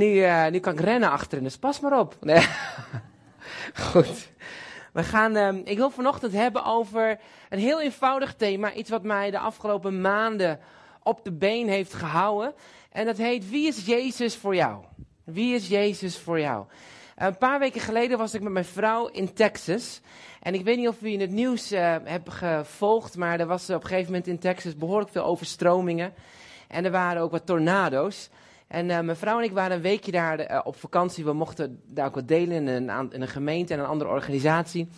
Nu, eh, nu kan ik rennen achterin, dus pas maar op. Nee. Goed. We gaan, ehm, ik wil vanochtend hebben over een heel eenvoudig thema. Iets wat mij de afgelopen maanden op de been heeft gehouden. En dat heet, wie is Jezus voor jou? Wie is Jezus voor jou? Een paar weken geleden was ik met mijn vrouw in Texas. En ik weet niet of u in het nieuws uh, hebt gevolgd, maar er was op een gegeven moment in Texas behoorlijk veel overstromingen. En er waren ook wat tornado's. En uh, mijn vrouw en ik waren een weekje daar uh, op vakantie. We mochten daar ook wat delen in een, in een gemeente en een andere organisatie.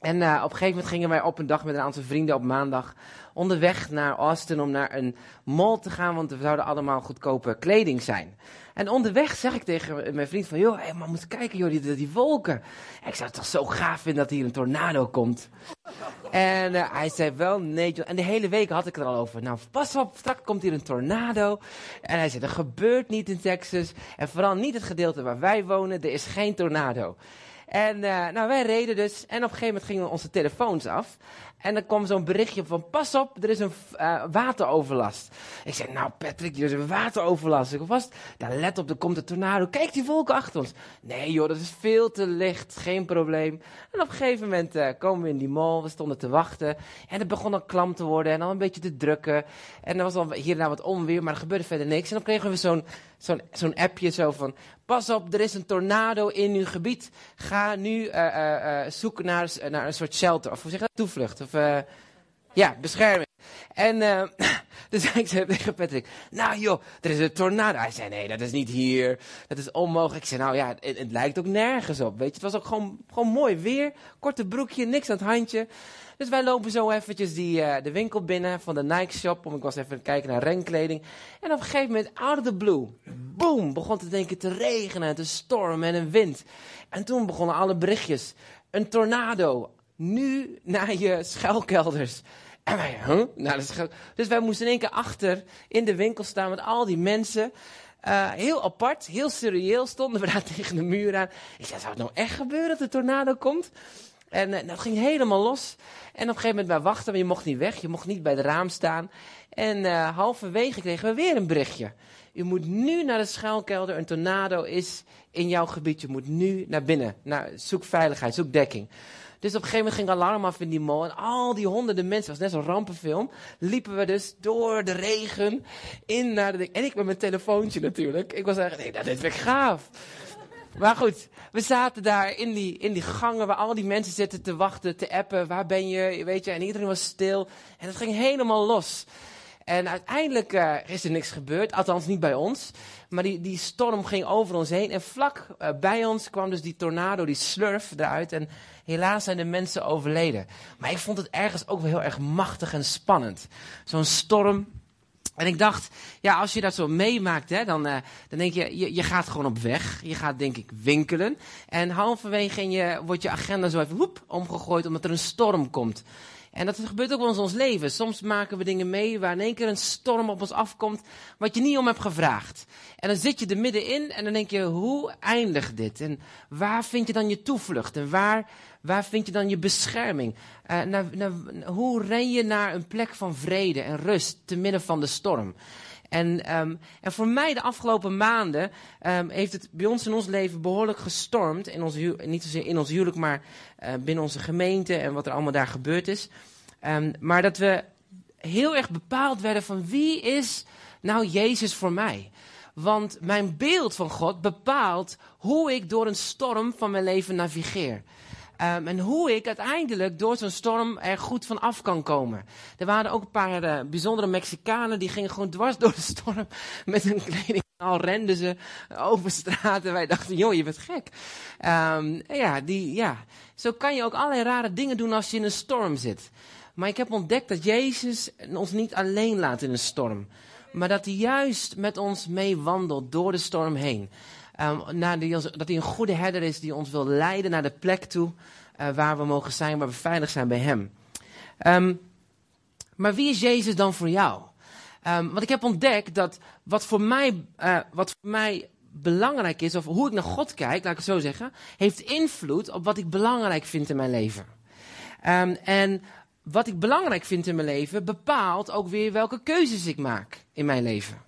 En uh, op een gegeven moment gingen wij op een dag met een aantal vrienden op maandag onderweg naar Austin om naar een mall te gaan, want we zouden allemaal goedkope kleding zijn. En onderweg zeg ik tegen mijn vriend van, joh, hey, maar moet kijken joh, die, die wolken. Ik zou het toch zo gaaf vinden dat hier een tornado komt. En uh, hij zei wel, nee joh. En de hele week had ik er al over. Nou, pas op, straks komt hier een tornado. En hij zei, dat gebeurt niet in Texas. En vooral niet het gedeelte waar wij wonen, er is geen tornado. En uh, nou, wij reden dus. En op een gegeven moment gingen onze telefoons af. En dan kwam zo'n berichtje van, pas op, er is een uh, wateroverlast. Ik zei, nou Patrick, er is een wateroverlast. Ik was, daar let op, er komt een tornado. Kijk die wolken achter ons. Nee joh, dat is veel te licht, geen probleem. En op een gegeven moment uh, komen we in die mall, we stonden te wachten. En het begon al klam te worden en al een beetje te drukken. En er was al hier en daar wat onweer, maar er gebeurde verder niks. En dan kregen we zo'n zo'n zo'n appje zo van, pas op, er is een tornado in uw gebied. Ga nu uh, uh, zoeken naar, naar een soort shelter, of hoe zeg je dat, toevlucht. Of, ja, bescherming. En dus ik zei tegen Patrick, nou joh, er is een tornado. Hij zei, nee, dat is niet hier. Dat is onmogelijk. Ik zei, nou ja, het, het lijkt ook nergens op. Weet je, het was ook gewoon, gewoon mooi weer. Korte broekje, niks aan het handje. Dus wij lopen zo eventjes die, uh, de winkel binnen van de Nike shop. Om ik was even kijken naar renkleding. En op een gegeven moment, out of the blue, boom, begon het denken te regenen, te stormen en een wind. En toen begonnen alle berichtjes. Een tornado, nu naar je schuilkelders. En wij, huh? Nou, schuil... Dus wij moesten in één keer achter in de winkel staan met al die mensen. Uh, heel apart, heel serieel stonden we daar tegen de muur aan. Ik zei, zou het nou echt gebeuren dat de tornado komt? En dat ging helemaal los. En op een gegeven moment wij wachten, maar je mocht niet weg. Je mocht niet bij het raam staan. En uh, halverwege kregen we weer een berichtje. U moet nu naar de schuilkelder. Een tornado is in jouw gebied. Je moet nu naar binnen. Nou, zoek veiligheid, zoek dekking. Dus op een gegeven moment ging alarm af in die mall. En al die honderden mensen, het was net zo'n rampenfilm. Liepen we dus door de regen in naar de... En ik met mijn telefoontje natuurlijk. Ik was eigenlijk, nee, dat is gaaf. Maar goed, we zaten daar in die, in die gangen waar al die mensen zitten te wachten, te appen. Waar ben je? Weet je, en iedereen was stil. En het ging helemaal los. En uiteindelijk uh, is er niks gebeurd, althans niet bij ons. Maar die, die storm ging over ons heen. En vlak uh, bij ons kwam dus die tornado, die slurf eruit. En helaas zijn de mensen overleden. Maar ik vond het ergens ook wel heel erg machtig en spannend. Zo'n storm. En ik dacht, ja, als je dat zo meemaakt, hè, dan, uh, dan denk je, je, je gaat gewoon op weg. Je gaat, denk ik, winkelen. En halverwege in je, wordt je agenda zo even woep, omgegooid omdat er een storm komt. En dat gebeurt ook wel in ons leven. Soms maken we dingen mee waar in één keer een storm op ons afkomt, wat je niet om hebt gevraagd. En dan zit je er middenin en dan denk je, hoe eindigt dit? En waar vind je dan je toevlucht? En waar, waar vind je dan je bescherming? Uh, naar, naar, hoe ren je naar een plek van vrede en rust te midden van de storm? En, um, en voor mij de afgelopen maanden um, heeft het bij ons in ons leven behoorlijk gestormd. In niet zozeer in ons huwelijk, maar uh, binnen onze gemeente en wat er allemaal daar gebeurd is. Um, maar dat we heel erg bepaald werden van wie is nou Jezus voor mij? Want mijn beeld van God bepaalt hoe ik door een storm van mijn leven navigeer. Um, en hoe ik uiteindelijk door zo'n storm er goed van af kan komen. Er waren ook een paar uh, bijzondere Mexicanen die gingen gewoon dwars door de storm met hun kleding. Al renden ze over straten. Wij dachten, joh, je bent gek. Um, ja, die, ja, zo kan je ook allerlei rare dingen doen als je in een storm zit. Maar ik heb ontdekt dat Jezus ons niet alleen laat in een storm. Maar dat hij juist met ons meewandelt door de storm heen. Um, naar die, dat hij een goede herder is die ons wil leiden naar de plek toe uh, waar we mogen zijn, waar we veilig zijn bij hem. Um, maar wie is Jezus dan voor jou? Um, want ik heb ontdekt dat wat voor mij, uh, wat voor mij belangrijk is, of hoe ik naar God kijk, laat ik het zo zeggen, heeft invloed op wat ik belangrijk vind in mijn leven. En wat ik belangrijk vind in mijn leven bepaalt ook weer welke keuzes ik maak in mijn leven.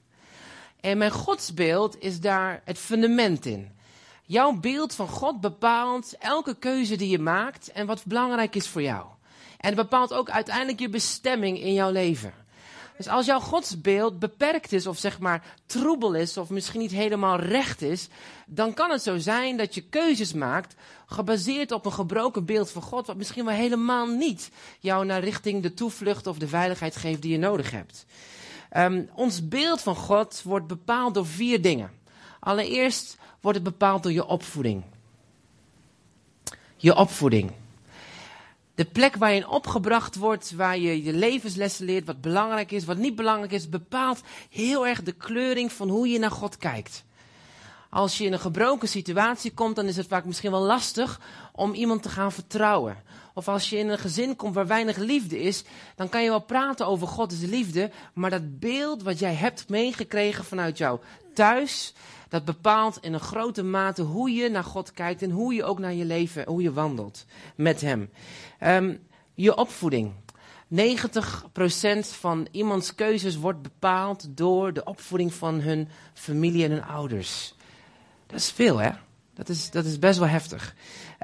En mijn godsbeeld is daar het fundament in. Jouw beeld van God bepaalt elke keuze die je maakt en wat belangrijk is voor jou. En het bepaalt ook uiteindelijk je bestemming in jouw leven. Dus als jouw godsbeeld beperkt is of zeg maar troebel is of misschien niet helemaal recht is, dan kan het zo zijn dat je keuzes maakt gebaseerd op een gebroken beeld van God, wat misschien wel helemaal niet jou naar richting de toevlucht of de veiligheid geeft die je nodig hebt. Um, ons beeld van God wordt bepaald door vier dingen. Allereerst wordt het bepaald door je opvoeding. Je opvoeding. De plek waar je in opgebracht wordt, waar je je levenslessen leert, wat belangrijk is, wat niet belangrijk is, bepaalt heel erg de kleuring van hoe je naar God kijkt. Als je in een gebroken situatie komt, dan is het vaak misschien wel lastig om iemand te gaan vertrouwen. Of als je in een gezin komt waar weinig liefde is, dan kan je wel praten over God is liefde, maar dat beeld wat jij hebt meegekregen vanuit jou thuis, dat bepaalt in een grote mate hoe je naar God kijkt en hoe je ook naar je leven, hoe je wandelt met Hem. Um, je opvoeding. 90% van iemands keuzes wordt bepaald door de opvoeding van hun familie en hun ouders. Dat is veel, hè? Dat is, dat is best wel heftig.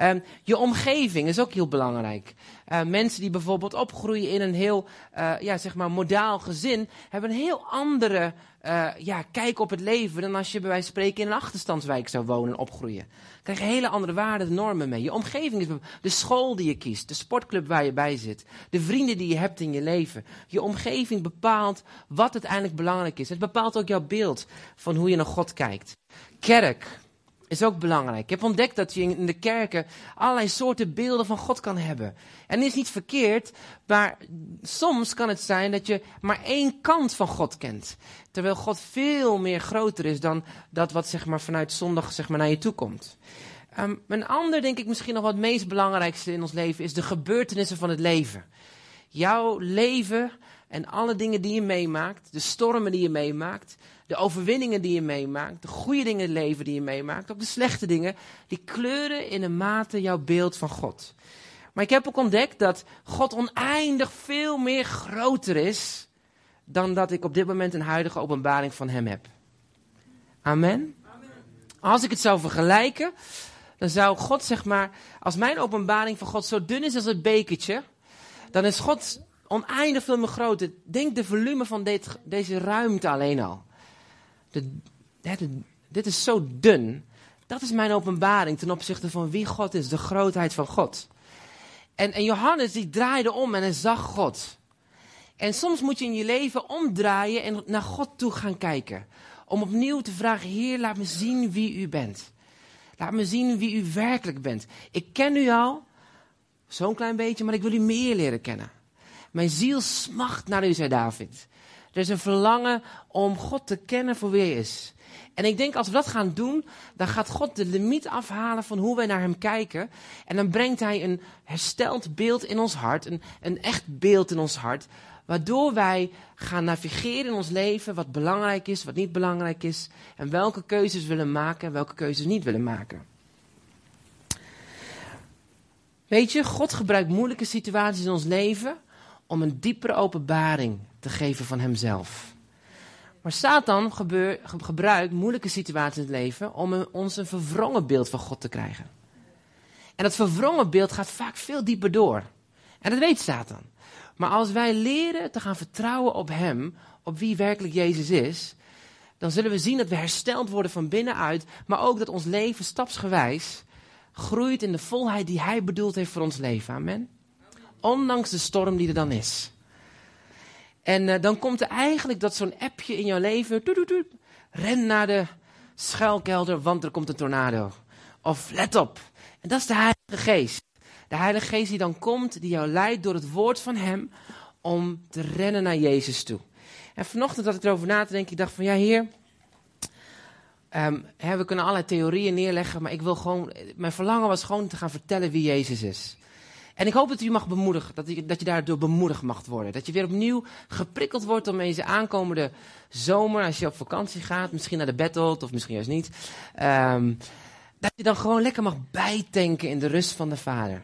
Um, je omgeving is ook heel belangrijk. Uh, mensen die bijvoorbeeld opgroeien in een heel, uh, ja, zeg maar, modaal gezin, hebben een heel andere uh, ja, kijk op het leven dan als je bij wijze van spreken in een achterstandswijk zou wonen en opgroeien. Krijg je hele andere waarden en normen mee. Je omgeving is de school die je kiest, de sportclub waar je bij zit, de vrienden die je hebt in je leven. Je omgeving bepaalt wat uiteindelijk belangrijk is. Het bepaalt ook jouw beeld van hoe je naar God kijkt. Kerk, is ook belangrijk. Ik heb ontdekt dat je in de kerken allerlei soorten beelden van God kan hebben. En dat is niet verkeerd, maar soms kan het zijn dat je maar één kant van God kent. Terwijl God veel meer groter is dan dat wat zeg maar, vanuit zondag zeg maar, naar je toe komt. Um, een ander, denk ik, misschien nog wat meest belangrijkste in ons leven is de gebeurtenissen van het leven. Jouw leven en alle dingen die je meemaakt, de stormen die je meemaakt, de overwinningen die je meemaakt, de goede dingen in het leven die je meemaakt, ook de slechte dingen, die kleuren in een mate jouw beeld van God. Maar ik heb ook ontdekt dat God oneindig veel meer groter is dan dat ik op dit moment een huidige openbaring van Hem heb. Amen. Amen. Als ik het zou vergelijken, dan zou God zeg maar, als mijn openbaring van God zo dun is als het bekertje, dan is God oneindig veel meer groter. Denk de volume van dit, deze ruimte alleen al dit is zo dun. Dat is mijn openbaring ten opzichte van wie God is, de grootheid van God. En, en Johannes die draaide om en hij zag God. En soms moet je in je leven omdraaien en naar God toe gaan kijken. Om opnieuw te vragen, Heer, laat me zien wie u bent. Laat me zien wie u werkelijk bent. Ik ken u al, zo'n klein beetje, maar ik wil u meer leren kennen. Mijn ziel smacht naar u, zei David. Er is een verlangen om God te kennen voor wie hij is. En ik denk als we dat gaan doen, dan gaat God de limiet afhalen van hoe wij naar hem kijken. En dan brengt hij een hersteld beeld in ons hart, een, een echt beeld in ons hart. Waardoor wij gaan navigeren in ons leven wat belangrijk is, wat niet belangrijk is. En welke keuzes willen maken en welke keuzes niet willen maken. Weet je, God gebruikt moeilijke situaties in ons leven om een diepere openbaring geven van hemzelf. Maar Satan gebruikt moeilijke situaties in het leven om een, ons een verwrongen beeld van God te krijgen. En dat verwrongen beeld gaat vaak veel dieper door. En dat weet Satan. Maar als wij leren te gaan vertrouwen op Hem, op wie werkelijk Jezus is, dan zullen we zien dat we hersteld worden van binnenuit, maar ook dat ons leven stapsgewijs groeit in de volheid die Hij bedoeld heeft voor ons leven. Amen. Ondanks de storm die er dan is. En uh, dan komt er eigenlijk dat zo'n appje in jouw leven. ren naar de schuilkelder, want er komt een tornado. Of let op. En dat is de Heilige Geest. De Heilige Geest die dan komt, die jou leidt door het woord van Hem om te rennen naar Jezus toe. En vanochtend had ik erover na te denken. Ik dacht van ja, Heer. Um, hè, we kunnen allerlei theorieën neerleggen, maar ik wil gewoon. Mijn verlangen was gewoon te gaan vertellen wie Jezus is. En ik hoop dat u mag bemoedigen, dat dat je daardoor bemoedigd mag worden. Dat je weer opnieuw geprikkeld wordt om deze aankomende zomer, als je op vakantie gaat, misschien naar de battle of misschien juist niet. Um, dat je dan gewoon lekker mag bijtanken in de rust van de Vader.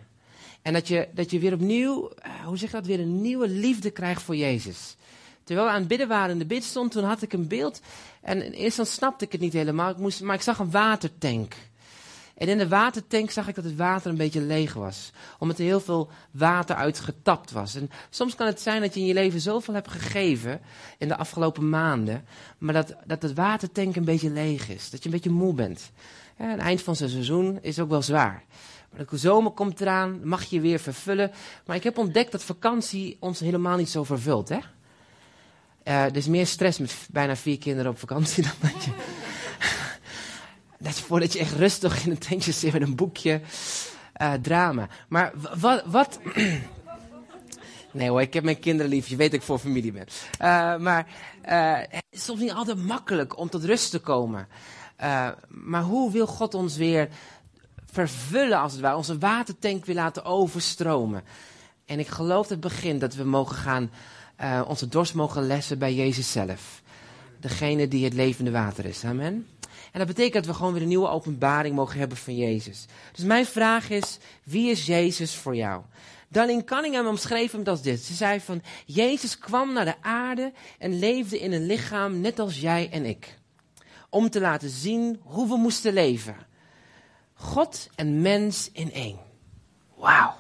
En dat je, dat je weer opnieuw, uh, hoe zeg je dat, weer een nieuwe liefde krijgt voor Jezus. Terwijl we aan het bidden waren in de bid stond, toen had ik een beeld. En in eerste snapte ik het niet helemaal. Ik moest, maar ik zag een watertank. En in de watertank zag ik dat het water een beetje leeg was. Omdat er heel veel water uit getapt was. En soms kan het zijn dat je in je leven zoveel hebt gegeven in de afgelopen maanden. Maar dat, dat watertank een beetje leeg is. Dat je een beetje moe bent. Ja, het eind van zijn seizoen is ook wel zwaar. Maar de zomer komt eraan, mag je weer vervullen. Maar ik heb ontdekt dat vakantie ons helemaal niet zo vervult. Hè? Uh, er is meer stress met bijna vier kinderen op vakantie dan dat je... dat is voordat je echt rustig in een tentje zit met een boekje uh, drama. Maar wat... wat nee hoor, ik heb mijn kinderen lief. Je weet dat ik voor familie ben. Uh, maar het is soms niet altijd makkelijk om tot rust te komen. maar hoe wil God ons weer vervullen, als het ware, onze watertank weer laten overstromen? En ik geloof het begin dat we mogen gaan onze dorst mogen lessen bij Jezus zelf. Degene die het levende water is. Amen. En dat betekent dat we gewoon weer een nieuwe openbaring mogen hebben van Jezus. Dus mijn vraag is, wie is Jezus voor jou? Darlene Cunningham omschreef hem als dit. Ze zei van, Jezus kwam naar de aarde en leefde in een lichaam net als jij en ik. Om te laten zien hoe we moesten leven. God en mens in één. Wauw.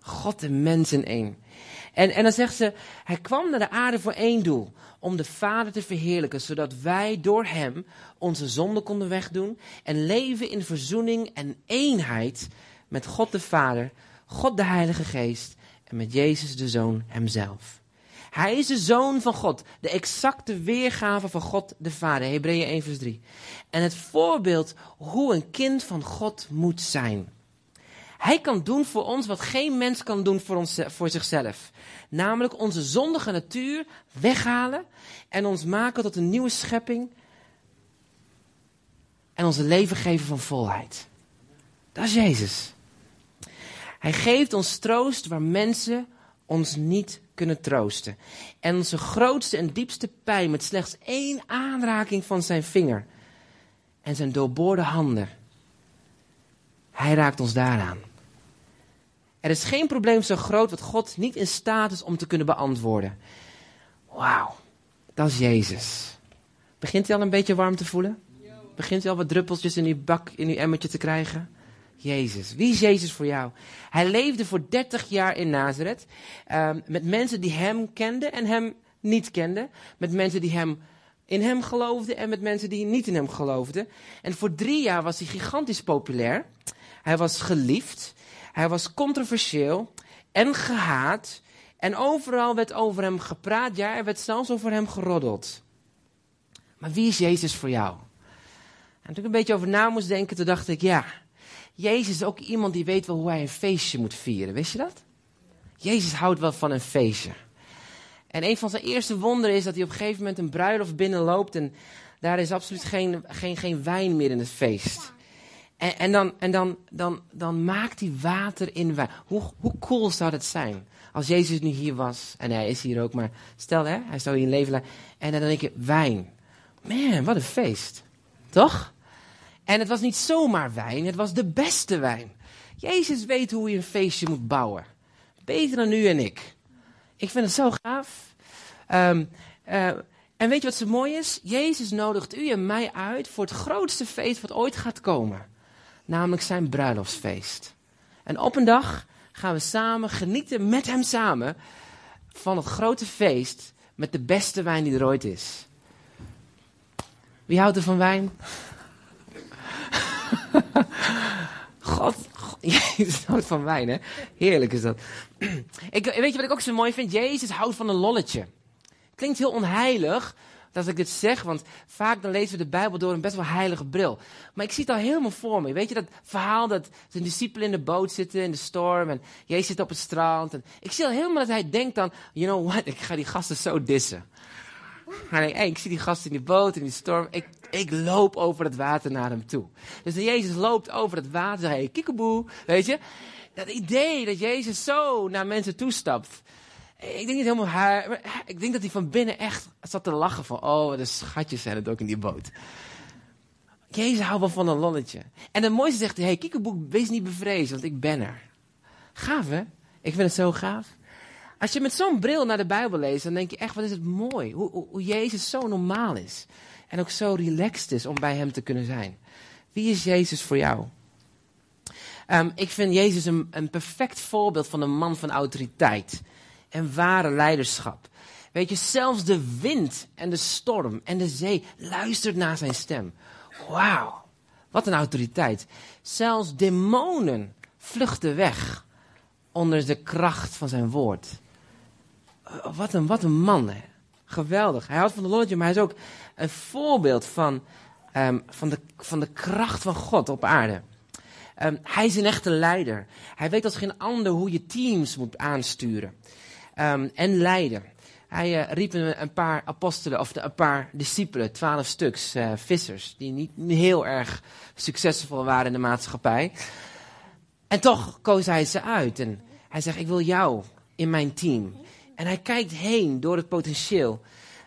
God en mens in één. En, en dan zegt ze, hij kwam naar de aarde voor één doel. Om de Vader te verheerlijken, zodat wij door hem onze zonde konden wegdoen. En leven in verzoening en eenheid met God de Vader, God de Heilige Geest en met Jezus de Zoon hemzelf. Hij is de Zoon van God, de exacte weergave van God de Vader, Hebreeën 1 vers 3. En het voorbeeld hoe een kind van God moet zijn. Hij kan doen voor ons wat geen mens kan doen voor, ons, voor zichzelf. Namelijk onze zondige natuur weghalen en ons maken tot een nieuwe schepping. En onze leven geven van volheid. Dat is Jezus. Hij geeft ons troost waar mensen ons niet kunnen troosten. En onze grootste en diepste pijn met slechts één aanraking van zijn vinger. En zijn doorboorde handen. Hij raakt ons daaraan. Er is geen probleem zo groot wat God niet in staat is om te kunnen beantwoorden. Wauw, dat is Jezus. Begint hij al een beetje warm te voelen? Begint hij al wat druppeltjes in uw bak, in uw emmertje te krijgen? Jezus. Wie is Jezus voor jou? Hij leefde voor 30 jaar in Nazareth. Um, met mensen die hem kenden en hem niet kenden. Met mensen die hem in hem geloofden en met mensen die niet in hem geloofden. En voor drie jaar was hij gigantisch populair. Hij was geliefd. Hij was controversieel en gehaat. En overal werd over hem gepraat. Ja, er werd zelfs over hem geroddeld. Maar wie is Jezus voor jou? En toen ik een beetje over na moest denken, toen dacht ik, ja, Jezus is ook iemand die weet wel hoe hij een feestje moet vieren. Wist je dat? Jezus houdt wel van een feestje. En een van zijn eerste wonderen is dat hij op een gegeven moment een bruiloft binnenloopt en daar is absoluut geen, geen, geen wijn meer in het feest. En, en, dan, en dan, dan, dan maakt hij water in wijn. Hoe, hoe cool zou dat zijn? Als Jezus nu hier was, en hij is hier ook, maar stel hè, hij zou hier een leven leiden. En dan denk je, wijn. Man, wat een feest. Toch? En het was niet zomaar wijn, het was de beste wijn. Jezus weet hoe je een feestje moet bouwen. Beter dan u en ik. Ik vind het zo gaaf. Um, uh, en weet je wat zo mooi is? Jezus nodigt u en mij uit voor het grootste feest wat ooit gaat komen namelijk zijn bruiloftsfeest. En op een dag gaan we samen genieten met hem samen van het grote feest met de beste wijn die er ooit is. Wie houdt er van wijn? God, Jezus houdt van wijn, hè? Heerlijk is dat. Ik, weet je wat ik ook zo mooi vind? Jezus houdt van een lolletje. Klinkt heel onheilig, dat ik dit zeg, want vaak dan lezen we de Bijbel door een best wel heilige bril. Maar ik zie het al helemaal voor me. Weet je dat verhaal dat zijn discipelen in de boot zitten in de storm en Jezus zit op het strand. En ik zie al helemaal dat hij denkt dan, you know what, ik ga die gasten zo dissen. Hij denkt, ik zie die gasten in die boot, in die storm. Ik, ik loop over het water naar hem toe. Dus Jezus loopt over het water, zegt, hey, kiekeboe, weet je. Dat idee dat Jezus zo naar mensen toestapt. Ik denk niet helemaal haar. Ik denk dat hij van binnen echt zat te lachen van, oh, de schatjes zijn het ook in die boot. Jezus houdt wel van een lolletje. En de mooiste zegt hij, hey, wees niet bevreesd, want ik ben er. Gaaf, hè? Ik vind het zo gaaf. Als je met zo'n bril naar de Bijbel leest, dan denk je echt, wat is het mooi. Hoe, hoe, Jezus zo normaal is. En ook zo relaxed is om bij hem te kunnen zijn. Wie is Jezus voor jou? Um, ik vind Jezus een, een perfect voorbeeld van een man van autoriteit en ware leiderschap. Weet je, zelfs de wind en de storm en de zee luistert naar zijn stem. Wauw, wat een autoriteit. Zelfs demonen vluchten weg onder de kracht van zijn woord. Uh, wat een, wat een man, hè. Geweldig. Hij houdt van de Lordje, maar hij is ook een voorbeeld van, um, van, de, van de kracht van God op aarde. Um, hij is een echte leider. Hij weet als geen ander hoe je teams moet aansturen um, en leiden. Hij uh, riep een, paar apostelen, of een paar discipelen, twaalf stuks, uh, vissers, die niet heel erg succesvol waren in de maatschappij. En toch koos hij ze uit. En hij zegt, ik wil jou in mijn team. En hij kijkt heen door het potentieel.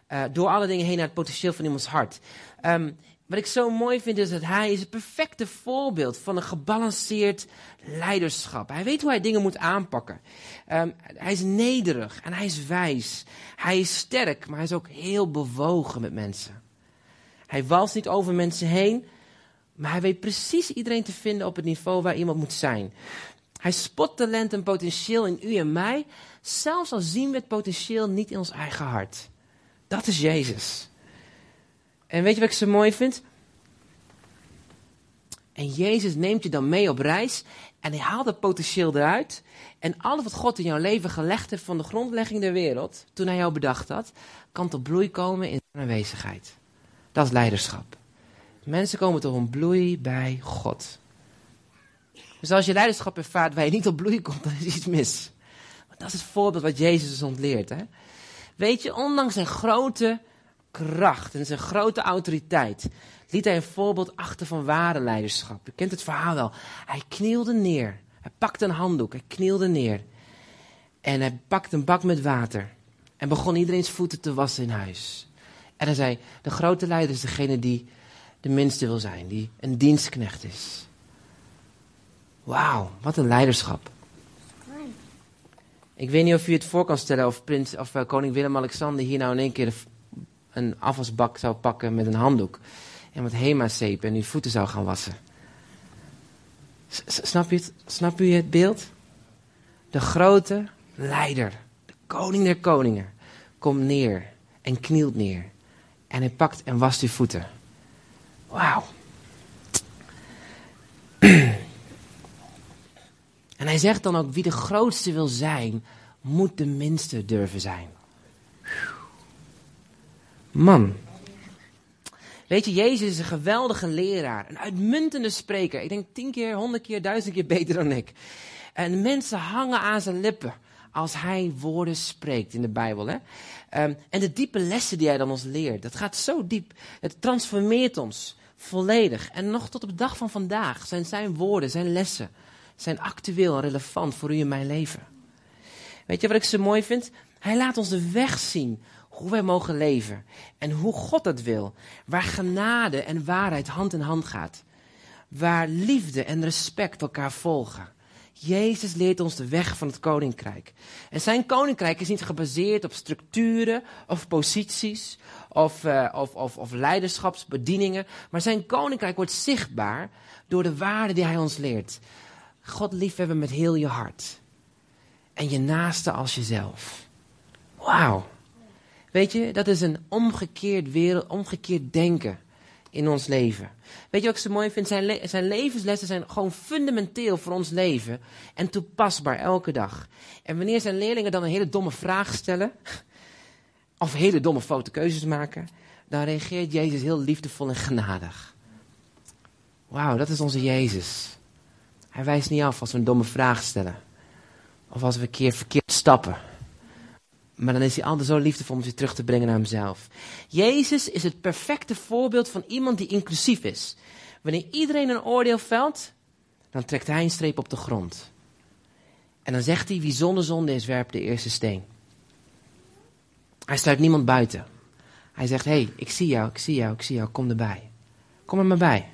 Uh, door alle dingen heen naar het potentieel van iemands hart. Um, wat ik zo mooi vind is dat hij is het perfecte voorbeeld van een gebalanceerd leiderschap. Hij weet hoe hij dingen moet aanpakken. Um, hij is nederig en hij is wijs. Hij is sterk, maar hij is ook heel bewogen met mensen. Hij walst niet over mensen heen, maar hij weet precies iedereen te vinden op het niveau waar iemand moet zijn. Hij spot talent en potentieel in u en mij, zelfs al zien we het potentieel niet in ons eigen hart. Dat is Jezus. En weet je wat ik zo mooi vind? En Jezus neemt je dan mee op reis en hij haalt het potentieel eruit. En alles wat God in jouw leven gelegd heeft van de grondlegging der wereld, toen hij jou bedacht had, kan tot bloei komen in zijn aanwezigheid. Dat is leiderschap. Mensen komen tot een bloei bij God. Dus als je leiderschap ervaart waar je niet op bloei komt, dan is iets mis. Dat is het voorbeeld wat Jezus ons ontleert. Hè? Weet je, ondanks zijn grote kracht en zijn grote autoriteit liet hij een voorbeeld achter van ware leiderschap. U kent het verhaal wel. Hij knielde neer. Hij pakte een handdoek. Hij knielde neer. En hij pakte een bak met water. En begon iedereen's voeten te wassen in huis. En hij zei: De grote leider is degene die de minste wil zijn, die een dienstknecht is. Wauw, wat een leiderschap. Ik weet niet of u het voor kan stellen of, prins, of uh, koning Willem-Alexander hier nou in één keer een afwasbak zou pakken met een handdoek. En wat Hema-zeep en uw voeten zou gaan wassen. snap, je het, snap u het beeld? De grote leider, de koning der koningen, komt neer en knielt neer. En hij pakt en wast uw voeten. Wauw. En hij zegt dan ook, wie de grootste wil zijn, moet de minste durven zijn. Man. Weet je, Jezus is een geweldige leraar, een uitmuntende spreker. Ik denk tien keer, honderd keer, duizend keer beter dan ik. En mensen hangen aan zijn lippen als hij woorden spreekt in de Bijbel. Hè? Um, en de diepe lessen die hij dan ons leert, dat gaat zo diep. Het transformeert ons volledig. En nog tot op de dag van vandaag zijn zijn woorden, zijn lessen, zijn actueel en relevant voor u en mijn leven. Weet je wat ik zo mooi vind? Hij laat ons de weg zien hoe wij mogen leven en hoe God dat wil. Waar genade en waarheid hand in hand gaat. Waar liefde en respect elkaar volgen. Jezus leert ons de weg van het koninkrijk. En zijn koninkrijk is niet gebaseerd op structuren of posities of, uh, of, of, of leiderschapsbedieningen. Maar zijn koninkrijk wordt zichtbaar door de waarden die hij ons leert. God liefhebben met heel je hart. En je naaste als jezelf. Wauw. Weet je, dat is een omgekeerd wereld, omgekeerd denken in ons leven. Weet je wat ik zo mooi vind? Zijn, zijn levenslessen zijn gewoon fundamenteel voor ons leven en toepasbaar elke dag. En wanneer zijn leerlingen dan een hele domme vraag stellen, of hele domme foute keuzes maken, dan reageert Jezus heel liefdevol en genadig. Wauw, dat is onze Jezus. Hij wijst niet af als we een domme vraag stellen. Of als we een keer verkeerd stappen. Maar dan is hij altijd zo liefdevol om zich terug te brengen naar hemzelf. Jezus is het perfecte voorbeeld van iemand die inclusief is. Wanneer iedereen een oordeel velt, dan trekt hij een streep op de grond. En dan zegt hij, wie zonder zonde is, werpt de eerste steen. Hij sluit niemand buiten. Hij zegt, hé, hey, ik zie jou, ik zie jou, ik zie jou, kom erbij. Kom er maar bij.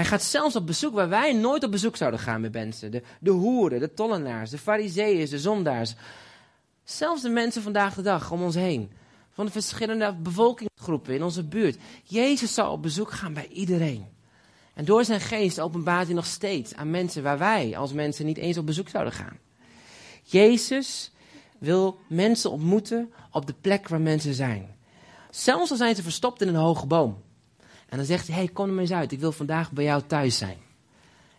Hij gaat zelfs op bezoek waar wij nooit op bezoek zouden gaan met mensen. De, de hoeren, de tollenaars, de fariseeën, de zondaars. Zelfs de mensen vandaag de dag om ons heen. Van de verschillende bevolkingsgroepen in onze buurt. Jezus zal op bezoek gaan bij iedereen. En door zijn geest openbaart hij nog steeds aan mensen waar wij als mensen niet eens op bezoek zouden gaan. Jezus wil mensen ontmoeten op de plek waar mensen zijn. Zelfs al zijn ze verstopt in een hoge boom. En dan zegt hij, hey, kom er maar eens uit. Ik wil vandaag bij jou thuis zijn.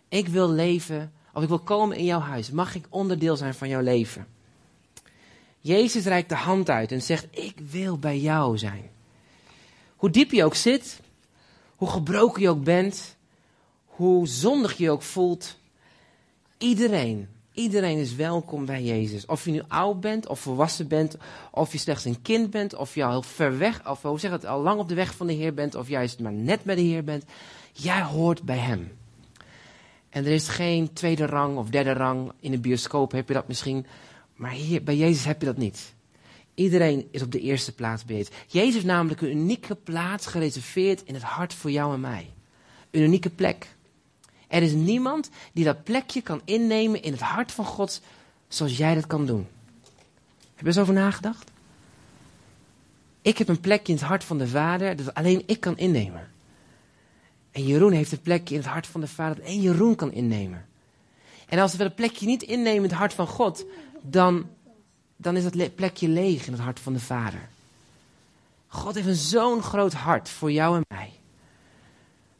Ik wil leven, of ik wil komen in jouw huis. Mag ik onderdeel zijn van jouw leven? Jezus reikt de hand uit en zegt, ik wil bij jou zijn. Hoe diep je ook zit, hoe gebroken je ook bent, hoe zondig je ook voelt. Iedereen, iedereen is welkom bij Jezus. Of je nu oud bent of volwassen bent, of je slechts een kind bent, of je al ver weg, of hoe zeg het, al lang op de weg van de Heer bent, of juist maar net bij de Heer bent. Jij hoort bij Hem. En er is geen tweede rang of derde rang. In de bioscoop heb je dat misschien. Maar hier, bij Jezus heb je dat niet. Iedereen is op de eerste plaats bij Jezus. Jezus heeft namelijk een unieke plaats gereserveerd in het hart voor jou en mij. Een unieke plek. Er is niemand die dat plekje kan innemen in het hart van God zoals jij dat kan doen. Heb je eens over nagedacht? Ik heb een plekje in het hart van de Vader dat alleen ik kan innemen. En Jeroen heeft een plekje in het hart van de Vader dat één Jeroen kan innemen. En als we dat plekje niet innemen in het hart van God, dan, dan is dat plekje leeg in het hart van de Vader. God heeft een zo'n groot hart voor jou en mij.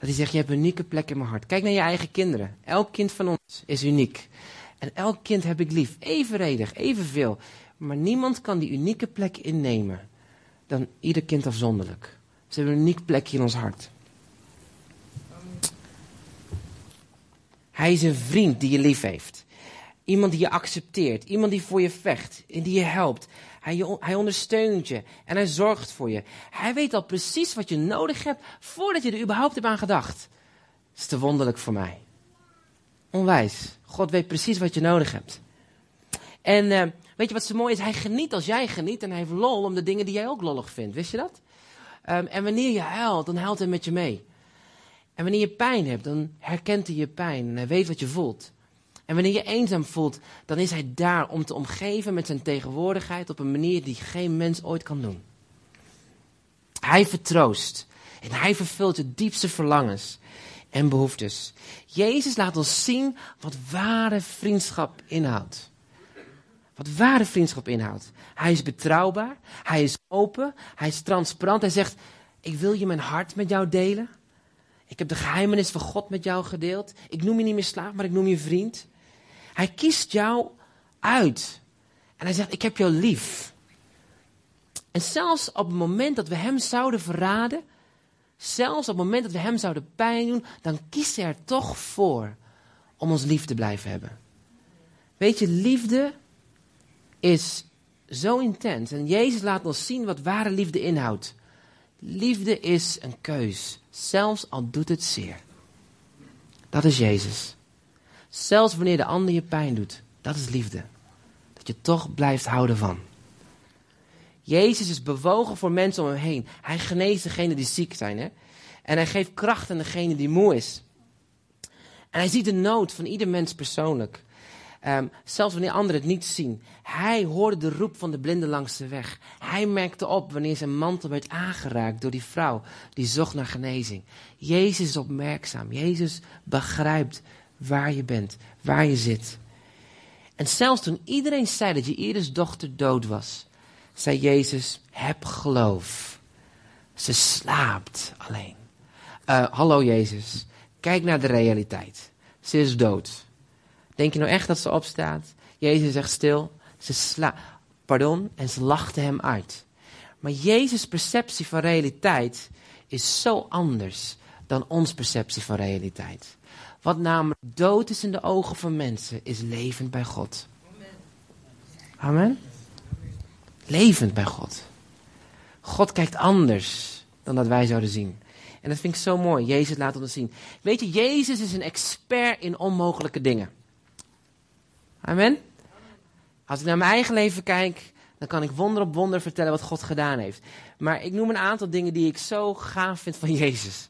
Dat hij zegt, je hebt een unieke plek in mijn hart. Kijk naar je eigen kinderen. Elk kind van ons is uniek. En elk kind heb ik lief. Evenredig, evenveel. Maar niemand kan die unieke plek innemen dan ieder kind afzonderlijk. Ze hebben een uniek plekje in ons hart. Hij is een vriend die je lief heeft. Iemand die je accepteert. Iemand die voor je vecht en die je helpt. Hij, hij ondersteunt je en hij zorgt voor je. Hij weet al precies wat je nodig hebt voordat je er überhaupt hebt aan gedacht. Dat is te wonderlijk voor mij. Onwijs. God weet precies wat je nodig hebt. En uh, weet je wat zo mooi is? Hij geniet als jij geniet en hij heeft lol om de dingen die jij ook lollig vindt. Wist je dat? Um, en wanneer je huilt, dan huilt hij met je mee. En wanneer je pijn hebt, dan herkent hij je pijn en hij weet wat je voelt. En wanneer je eenzaam voelt, dan is hij daar om te omgeven met zijn tegenwoordigheid op een manier die geen mens ooit kan doen. Hij vertroost en hij vervult je diepste verlangens en behoeftes. Jezus laat ons zien wat ware vriendschap inhoudt. Wat ware vriendschap inhoudt. Hij is betrouwbaar, hij is open, hij is transparant. Hij zegt, ik wil je mijn hart met jou delen. Ik heb de geheimenis van God met jou gedeeld. Ik noem je niet meer slaaf, maar ik noem je vriend. Hij kiest jou uit. En hij zegt, ik heb jou lief. En zelfs op het moment dat we hem zouden verraden, zelfs op het moment dat we hem zouden pijn doen, dan kiest hij er toch voor om ons lief te blijven hebben. Weet je, liefde is zo intens. En Jezus laat ons zien wat ware liefde inhoudt. Liefde is een keus, zelfs al doet het zeer. Dat is Jezus. Zelfs wanneer de ander je pijn doet. Dat is liefde. Dat je toch blijft houden van. Jezus is bewogen voor mensen om hem heen. Hij geneest degenen die ziek zijn. Hè? En hij geeft kracht aan degene die moe is. En hij ziet de nood van ieder mens persoonlijk. Um, zelfs wanneer anderen het niet zien. Hij hoorde de roep van de blinde langs de weg. Hij merkte op wanneer zijn mantel werd aangeraakt door die vrouw die zocht naar genezing. Jezus is opmerkzaam. Jezus begrijpt waar je bent, waar je zit. En zelfs toen iedereen zei dat je Iris dochter dood was, zei Jezus, heb geloof. Ze slaapt alleen. Uh, hallo Jezus, kijk naar de realiteit. Ze is dood. Denk je nou echt dat ze opstaat? Jezus zegt stil, ze slaapt. Pardon, en ze lachte hem uit. Maar Jezus' perceptie van realiteit is zo anders dan ons perceptie van realiteit. Wat namelijk dood is in de ogen van mensen, is levend bij God. Amen. Levend bij God. God kijkt anders dan dat wij zouden zien. En dat vind ik zo mooi. Jezus laat ons zien. Weet je, Jezus is een expert in onmogelijke dingen. Amen. Als ik naar mijn eigen leven kijk, dan kan ik wonder op wonder vertellen wat God gedaan heeft. Maar ik noem een aantal dingen die ik zo gaaf vind van Jezus.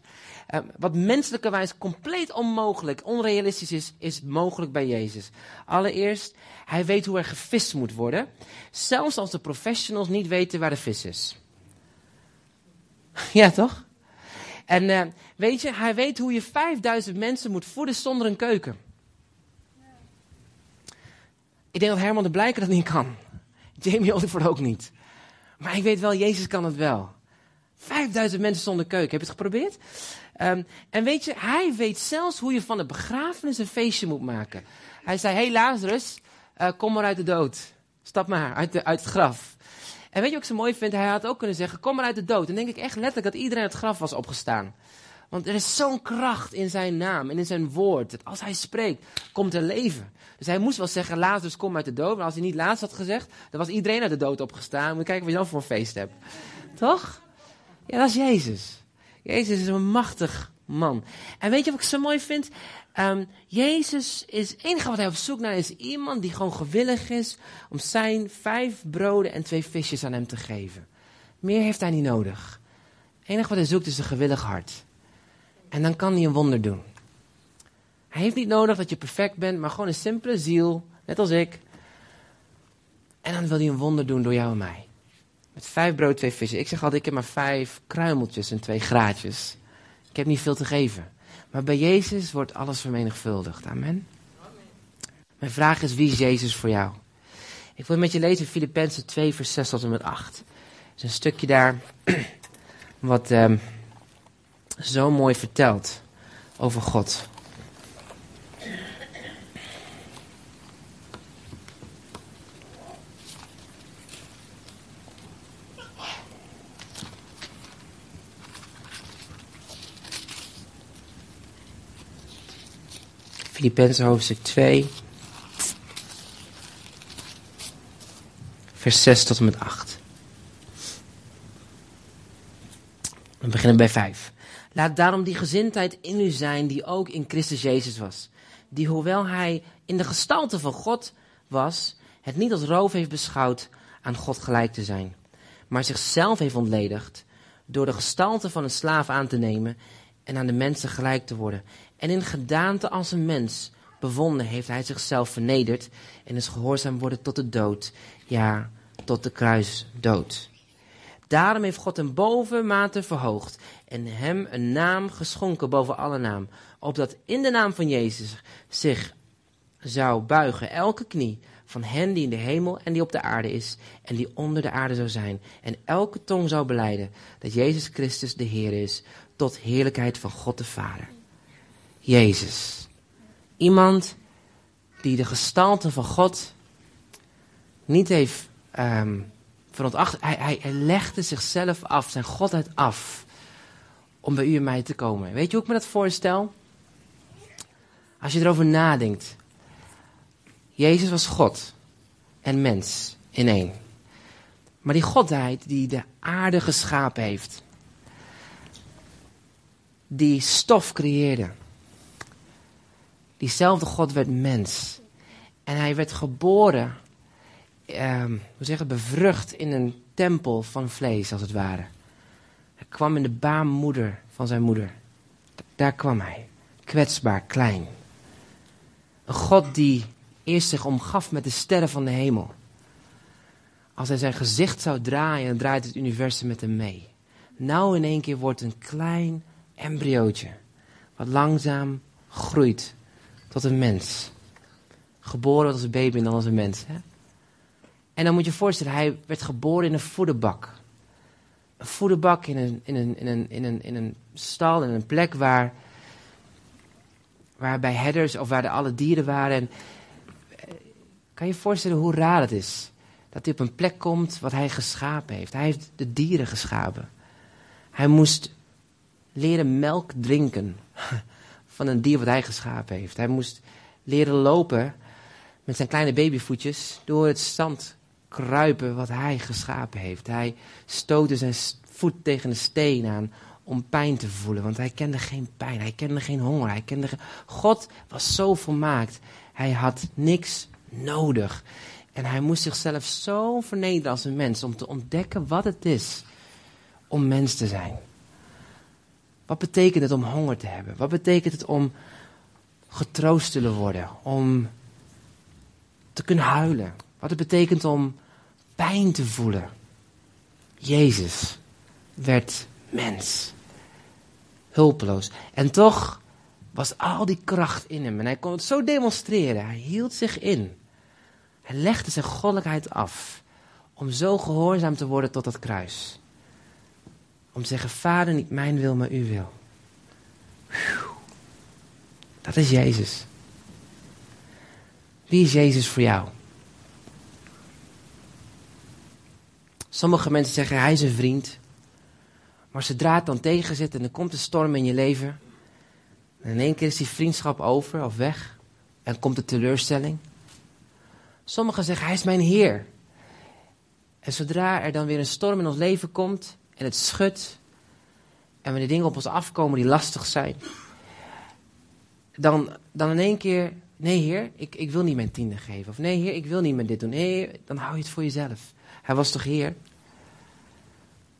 Uh, wat menselijkerwijs compleet onmogelijk, onrealistisch is, is mogelijk bij Jezus. Allereerst, hij weet hoe er gevist moet worden. Zelfs als de professionals niet weten waar de vis is. ja, toch? En uh, weet je, hij weet hoe je 5000 mensen moet voeden zonder een keuken. Ik denk dat Herman de Blijker dat niet kan. Jamie Oliver ook niet. Maar ik weet wel, Jezus kan het wel. 5000 mensen zonder keuken. Heb je het geprobeerd? Um, en weet je, hij weet zelfs hoe je van de begrafenis een feestje moet maken. Hij zei, hey Lazarus, uh, kom maar uit de dood. Stap maar uit, de, uit het graf. En weet je wat ik zo mooi vind? Hij had ook kunnen zeggen, kom maar uit de dood. En denk ik echt letterlijk dat iedereen uit het graf was opgestaan. Want er is zo'n kracht in zijn naam en in zijn woord. Dat als hij spreekt, komt er leven. Dus hij moest wel zeggen, Lazarus, kom uit de dood. Maar als hij niet laatst had gezegd, dan was iedereen uit de dood opgestaan. Moet kijken wat je dan voor een feest hebt. Toch? Ja, dat is Jezus. Jezus is een machtig man. En weet je wat ik zo mooi vind? Um, Jezus is, het enige wat hij op zoek naar is iemand die gewoon gewillig is om zijn vijf broden en twee visjes aan hem te geven. Meer heeft hij niet nodig. Het enige wat hij zoekt is een gewillig hart. En dan kan hij een wonder doen. Hij heeft niet nodig dat je perfect bent, maar gewoon een simpele ziel, net als ik. En dan wil hij een wonder doen door jou en mij. Met vijf brood, twee vissen. Ik zeg altijd, ik heb maar vijf kruimeltjes en twee graatjes. Ik heb niet veel te geven. Maar bij Jezus wordt alles vermenigvuldigd. Amen. Mijn vraag is, wie is Jezus voor jou? Ik wil met je lezen Filippenzen 2 vers 6 tot en met 8. Er is een stukje daar wat um, zo mooi vertelt over God. Filippenzen hoofdstuk 2, vers 6 tot en met 8. We beginnen bij 5. Laat daarom die gezindheid in u zijn die ook in Christus Jezus was. Die hoewel hij in de gestalte van God was, het niet als roof heeft beschouwd aan God gelijk te zijn. Maar zichzelf heeft ontledigd door de gestalte van een slaaf aan te nemen en aan de mensen gelijk te worden. En in gedaante als een mens bevonden heeft hij zichzelf vernederd en is gehoorzaam worden tot de dood. Ja, tot de kruisdood. Daarom heeft God hem bovenmate verhoogd en hem een naam geschonken boven alle naam. Opdat in de naam van Jezus zich zou buigen elke knie van hen die in de hemel en die op de aarde is en die onder de aarde zou zijn. En elke tong zou beleiden dat Jezus Christus de Heer is, tot heerlijkheid van God de Vader. Jezus. Iemand die de gestalte van God niet heeft um, veronacht. Hij, hij, hij legde zichzelf af, zijn godheid af, om bij u en mij te komen. Weet je hoe ik me dat voorstel? Als je erover nadenkt. Jezus was God en mens in één. Maar die godheid die de aarde geschapen heeft, die stof creëerde, diezelfde God werd mens. En hij werd geboren, um, hoe zeg het, bevrucht in een tempel van vlees, als het ware. Hij kwam in de baarmoeder van zijn moeder. Daar kwam hij, kwetsbaar, klein. Een God die eerst zich omgaf met de sterren van de hemel. Als hij zijn gezicht zou draaien, dan draait het universum met hem mee. Nou in één keer wordt een klein embryootje, wat langzaam groeit tot een mens. Geboren als een baby en dan als een mens. Hè? En dan moet je voorstellen, hij werd geboren in een voederbak. Een voederbak in een, in een, in een, in een, in een stal, in een plek waar, waar bij herders of waar de alle dieren waren. En, eh, kan je je voorstellen hoe raar het is? Dat hij op een plek komt wat hij geschapen heeft. Hij heeft de dieren geschapen. Hij moest leren melk drinken van een dier wat hij geschapen heeft. Hij moest leren lopen met zijn kleine babyvoetjes door het zand kruipen wat hij geschapen heeft. Hij stootte zijn voet tegen een steen aan om pijn te voelen, want hij kende geen pijn, hij kende geen honger, hij kende God was zo volmaakt. Hij had niks nodig. En hij moest zichzelf zo vernederen als een mens om te ontdekken wat het is om mens te zijn. Wat betekent het om honger te hebben? Wat betekent het om getroost te worden? Om te kunnen huilen? Wat het betekent om pijn te voelen? Jezus werd mens. Hulpeloos. En toch was al die kracht in hem. En hij kon het zo demonstreren. Hij hield zich in. Hij legde zijn goddelijkheid af. Om zo gehoorzaam te worden tot dat kruis. Om te zeggen, vader, niet mijn wil, maar uw wil. Dat is Jezus. Wie is Jezus voor jou? Sommige mensen zeggen, hij is een vriend. Maar zodra het dan tegen zit en er komt een storm in je leven. En in één keer is die vriendschap over of weg. En komt de teleurstelling. Sommigen zeggen, hij is mijn Heer. En zodra er dan weer een storm in ons leven komt en het schudt. En wanneer dingen op ons afkomen die lastig zijn. Dan, dan in één keer, nee Heer, ik, ik wil niet mijn tiende geven. Of nee Heer, ik wil niet meer dit doen. Nee, dan hou je het voor jezelf. Hij was toch Heer?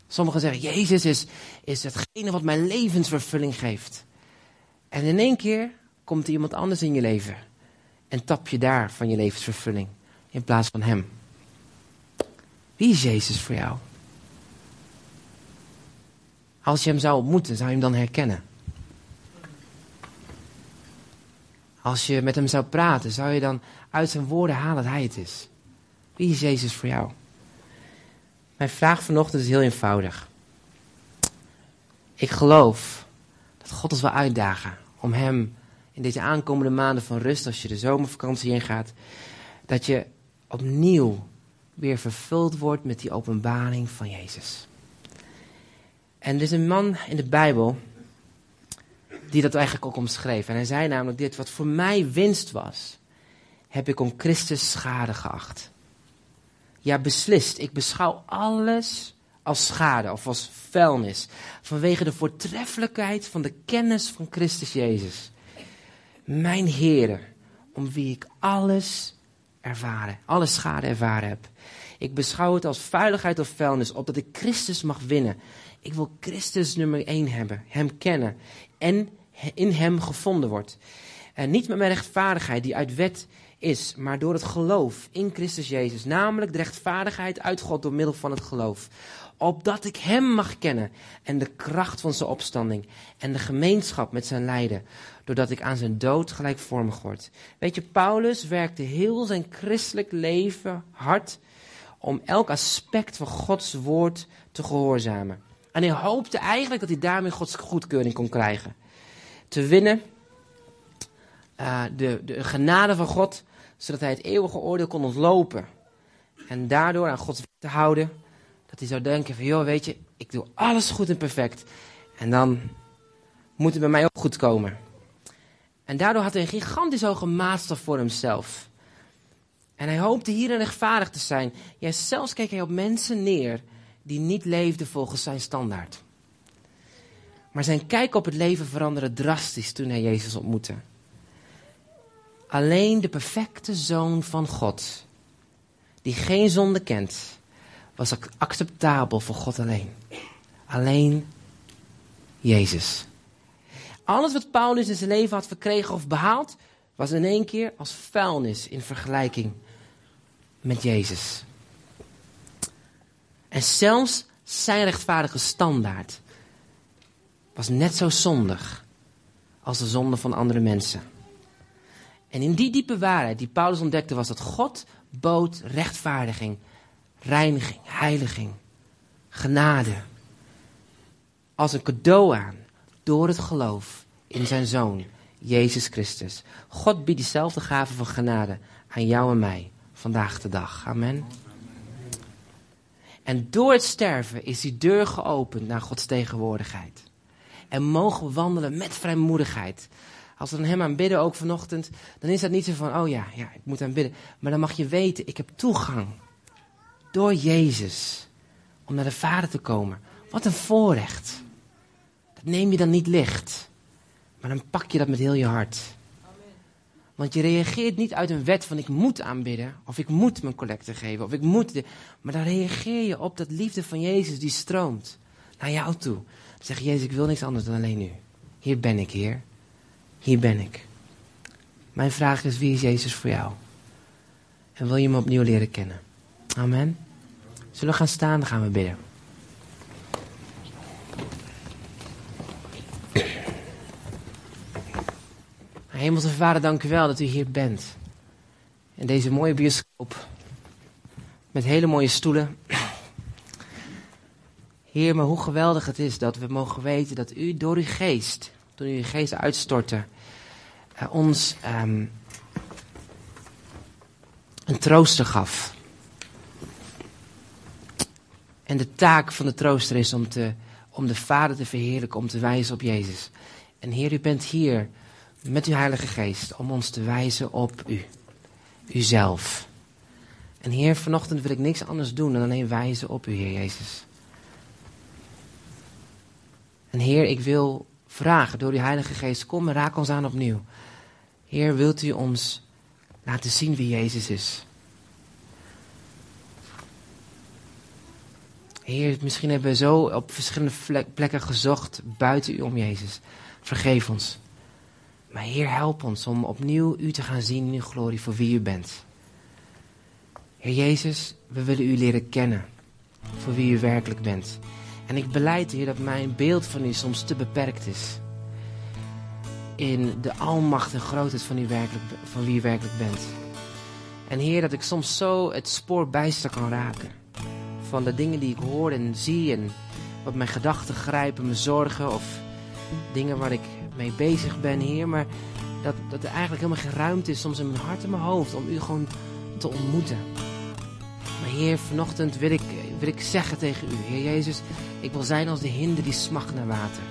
Sommigen zeggen, Jezus is, is hetgene wat mijn levensvervulling geeft. En in één keer komt er iemand anders in je leven. En tap je daar van je levensvervulling. In plaats van hem. Wie is Jezus voor jou? Als je hem zou ontmoeten, zou je hem dan herkennen? Als je met hem zou praten, zou je dan uit zijn woorden halen dat hij het is? Wie is Jezus voor jou? Mijn vraag vanochtend is heel eenvoudig. Ik geloof dat God ons wil uitdagen om Hem in deze aankomende maanden van rust, als je de zomervakantie ingaat, dat je opnieuw weer vervuld wordt met die openbaring van Jezus. En er is een man in de Bijbel die dat eigenlijk ook omschreef. En hij zei namelijk dit, wat voor mij winst was, heb ik om Christus schade geacht. Ja, beslist. Ik beschouw alles als schade of als vuilnis. Vanwege de voortreffelijkheid van de kennis van Christus Jezus. Mijn Heer, om wie ik alles ervaren, alle schade ervaren heb. Ik beschouw het als vuiligheid of vuilnis, opdat ik Christus mag winnen. Ik wil Christus nummer één hebben, Hem kennen en in Hem gevonden wordt. En niet met mijn rechtvaardigheid die uit wet is, maar door het geloof in Christus Jezus, namelijk de rechtvaardigheid uit God door middel van het geloof. Opdat ik Hem mag kennen en de kracht van zijn opstanding en de gemeenschap met zijn lijden, doordat ik aan zijn dood gelijkvormig word. Weet je, Paulus werkte heel zijn christelijk leven hard om elk aspect van Gods woord te gehoorzamen. En hij hoopte eigenlijk dat hij daarmee Gods goedkeuring kon krijgen. Te winnen, uh, de, de genade van God, zodat hij het eeuwige oordeel kon ontlopen. En daardoor aan Gods te houden, dat hij zou denken van, joh, weet je, ik doe alles goed en perfect. En dan moet het bij mij ook goed komen. En daardoor had hij een gigantisch hoge maatstaf voor hemzelf. En hij hoopte hierin rechtvaardig te zijn. Ja, zelfs keek hij op mensen neer die niet leefden volgens zijn standaard. Maar zijn kijk op het leven veranderde drastisch toen hij Jezus ontmoette. Alleen de perfecte zoon van God, die geen zonde kent, was acceptabel voor God alleen. Alleen Jezus. Alles wat Paulus in zijn leven had verkregen of behaald, was in één keer als vuilnis in vergelijking met Jezus. En zelfs zijn rechtvaardige standaard was net zo zondig als de zonde van andere mensen. En in die diepe waarheid die Paulus ontdekte was dat God bood rechtvaardiging, reiniging, heiliging, genade. Als een cadeau aan door het geloof in zijn Zoon, Jezus Christus. God biedt diezelfde gave van genade aan jou en mij vandaag de dag. Amen. En door het sterven is die deur geopend naar Gods tegenwoordigheid. En mogen we wandelen met vrijmoedigheid. Als we dan hem aanbidden, ook vanochtend, dan is dat niet zo van, oh ja, ja, ik moet aanbidden. Maar dan mag je weten, ik heb toegang door Jezus om naar de Vader te komen. Wat een voorrecht. Dat neem je dan niet licht, maar dan pak je dat met heel je hart. Want je reageert niet uit een wet van ik moet aanbidden, of ik moet mijn collecte geven, of ik moet. De, maar dan reageer je op dat liefde van Jezus die stroomt naar jou toe. Zeg, Jezus, ik wil niks anders dan alleen u. Hier ben ik, Heer. Hier ben ik. Mijn vraag is, wie is Jezus voor jou? En wil je hem opnieuw leren kennen? Amen. Zullen we gaan staan, dan gaan we bidden. Hemelse Vader, dank u wel dat u hier bent. In deze mooie bioscoop. Met hele mooie stoelen. Heer, maar hoe geweldig het is dat we mogen weten dat u door uw geest, toen u uw geest uitstortte, uh, ons um, een trooster gaf. En de taak van de trooster is om, te, om de Vader te verheerlijken, om te wijzen op Jezus. En Heer, u bent hier met uw Heilige Geest om ons te wijzen op u, uzelf. En Heer, vanochtend wil ik niks anders doen dan alleen wijzen op u, Heer Jezus. En Heer, ik wil vragen door uw Heilige Geest, kom en raak ons aan opnieuw. Heer, wilt u ons laten zien wie Jezus is? Heer, misschien hebben we zo op verschillende plekken gezocht buiten u om Jezus. Vergeef ons. Maar Heer, help ons om opnieuw u te gaan zien in uw glorie voor wie u bent. Heer Jezus, we willen u leren kennen voor wie u werkelijk bent. En ik beleid, Heer, dat mijn beeld van u soms te beperkt is. In de almacht en grootheid van, u werkelijk, van wie u werkelijk bent. En Heer, dat ik soms zo het spoor bijster kan raken. Van de dingen die ik hoor en zie en wat mijn gedachten grijpen, mijn zorgen of dingen waar ik mee bezig ben, Heer. Maar dat, dat er eigenlijk helemaal geen ruimte is soms in mijn hart en mijn hoofd om u gewoon te ontmoeten. Maar Heer, vanochtend wil ik, wil ik zeggen tegen u, Heer Jezus, ik wil zijn als de hinde die smacht naar water.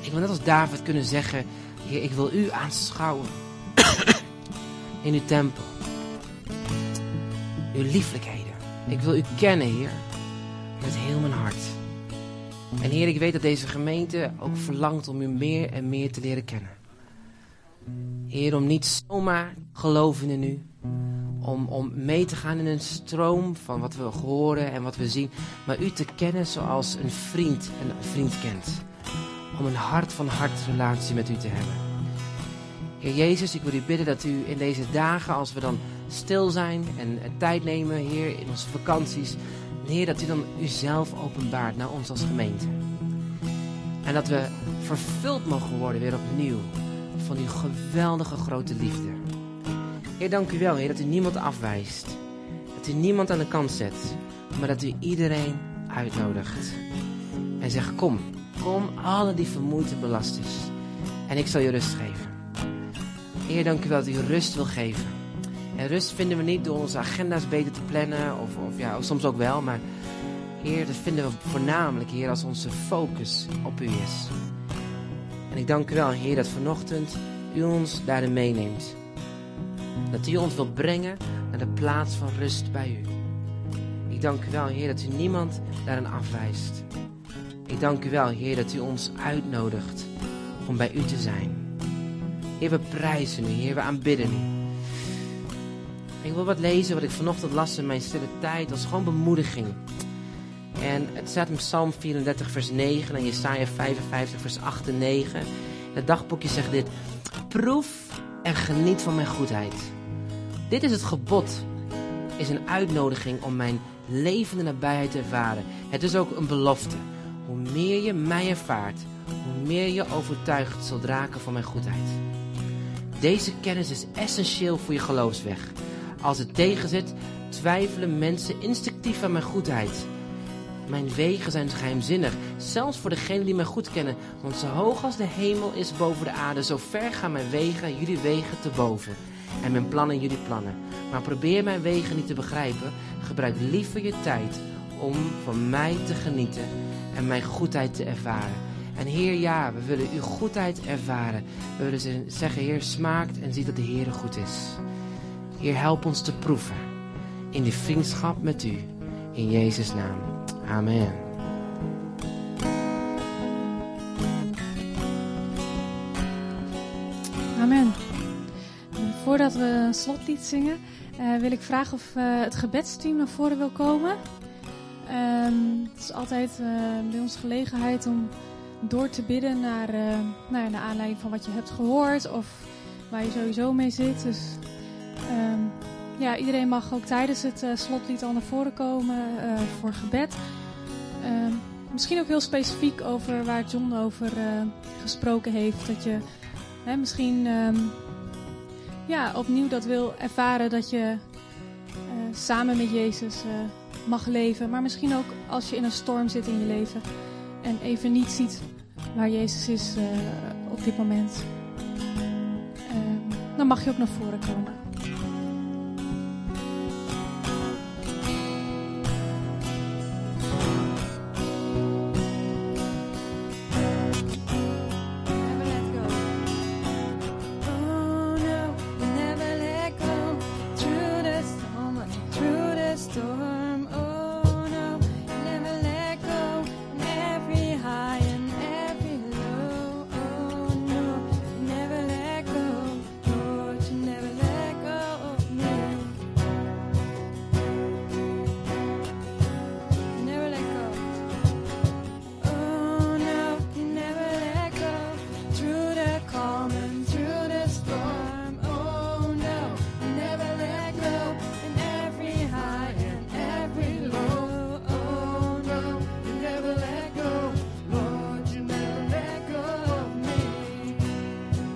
Ik wil net als David kunnen zeggen, Heer, ik wil u aanschouwen in uw tempel. Uw lieflijkheden. Ik wil u kennen, Heer, met heel mijn hart. En Heer, ik weet dat deze gemeente ook verlangt om u meer en meer te leren kennen. Heer, om niet zomaar geloven in u. Om, om mee te gaan in een stroom van wat we horen en wat we zien. Maar u te kennen zoals een vriend een vriend kent. Om een hart van hart relatie met u te hebben. Heer Jezus, ik wil u bidden dat u in deze dagen, als we dan stil zijn en tijd nemen, Heer, in onze vakanties Heer, dat u dan uzelf openbaart naar ons als gemeente. En dat we vervuld mogen worden weer opnieuw van uw geweldige grote liefde. Heer, dank u wel, Heer, dat u niemand afwijst. Dat u niemand aan de kant zet, maar dat u iedereen uitnodigt. En zegt, kom, kom alle die vermoeid en belast is. En ik zal je rust geven. Heer, dank u wel dat u rust wil geven. En rust vinden we niet door onze agenda's beter te plannen, of, of ja, soms ook wel, maar Heer, dat vinden we voornamelijk, Heer, als onze focus op U is. En ik dank u wel, Heer, dat vanochtend U ons daarin meeneemt. Dat U ons wil brengen naar de plaats van rust bij U. Ik dank u wel, Heer, dat U niemand daarin afwijst. Ik dank u wel, Heer, dat U ons uitnodigt om bij U te zijn. Heer, we prijzen U, Heer, we aanbidden U. Ik wil wat lezen wat ik vanochtend las in mijn stille tijd. als gewoon bemoediging. En het staat in Psalm 34, vers 9 en Jesaja 55, vers 8 en 9. Het dagboekje zegt dit. Proef en geniet van mijn goedheid. Dit is het gebod. Is een uitnodiging om mijn levende nabijheid te ervaren. Het is ook een belofte. Hoe meer je mij ervaart, hoe meer je overtuigd zult raken van mijn goedheid. Deze kennis is essentieel voor je geloofsweg. Als het tegenzit, twijfelen mensen instinctief aan mijn goedheid. Mijn wegen zijn geheimzinnig, zelfs voor degenen die mij goed kennen. Want zo hoog als de hemel is boven de aarde, zo ver gaan mijn wegen jullie wegen te boven. En mijn plannen jullie plannen. Maar probeer mijn wegen niet te begrijpen. Gebruik liever je tijd om van mij te genieten en mijn goedheid te ervaren. En Heer, ja, we willen uw goedheid ervaren. We willen zeggen, Heer, smaakt en ziet dat de Heer goed is. Heer, help ons te proeven in de vriendschap met u. In Jezus' naam. Amen. Amen. Voordat we een slotlied zingen, uh, wil ik vragen of uh, het gebedsteam naar voren wil komen. Ehm, het is altijd uh, bij ons gelegenheid om door te bidden naar, nou ja, naar aanleiding van wat je hebt gehoord of waar je sowieso mee zit. Dus um, ja, iedereen mag ook tijdens het uh, slotlied al naar voren komen voor gebed. Ehm, misschien ook heel specifiek over waar John over gesproken heeft. Dat je hè, misschien ja, opnieuw dat wil ervaren dat je samen met Jezus mag leven. Maar misschien ook als je in een storm zit in je leven en even niet ziet waar Jezus is op dit moment. Dan mag je ook naar voren komen.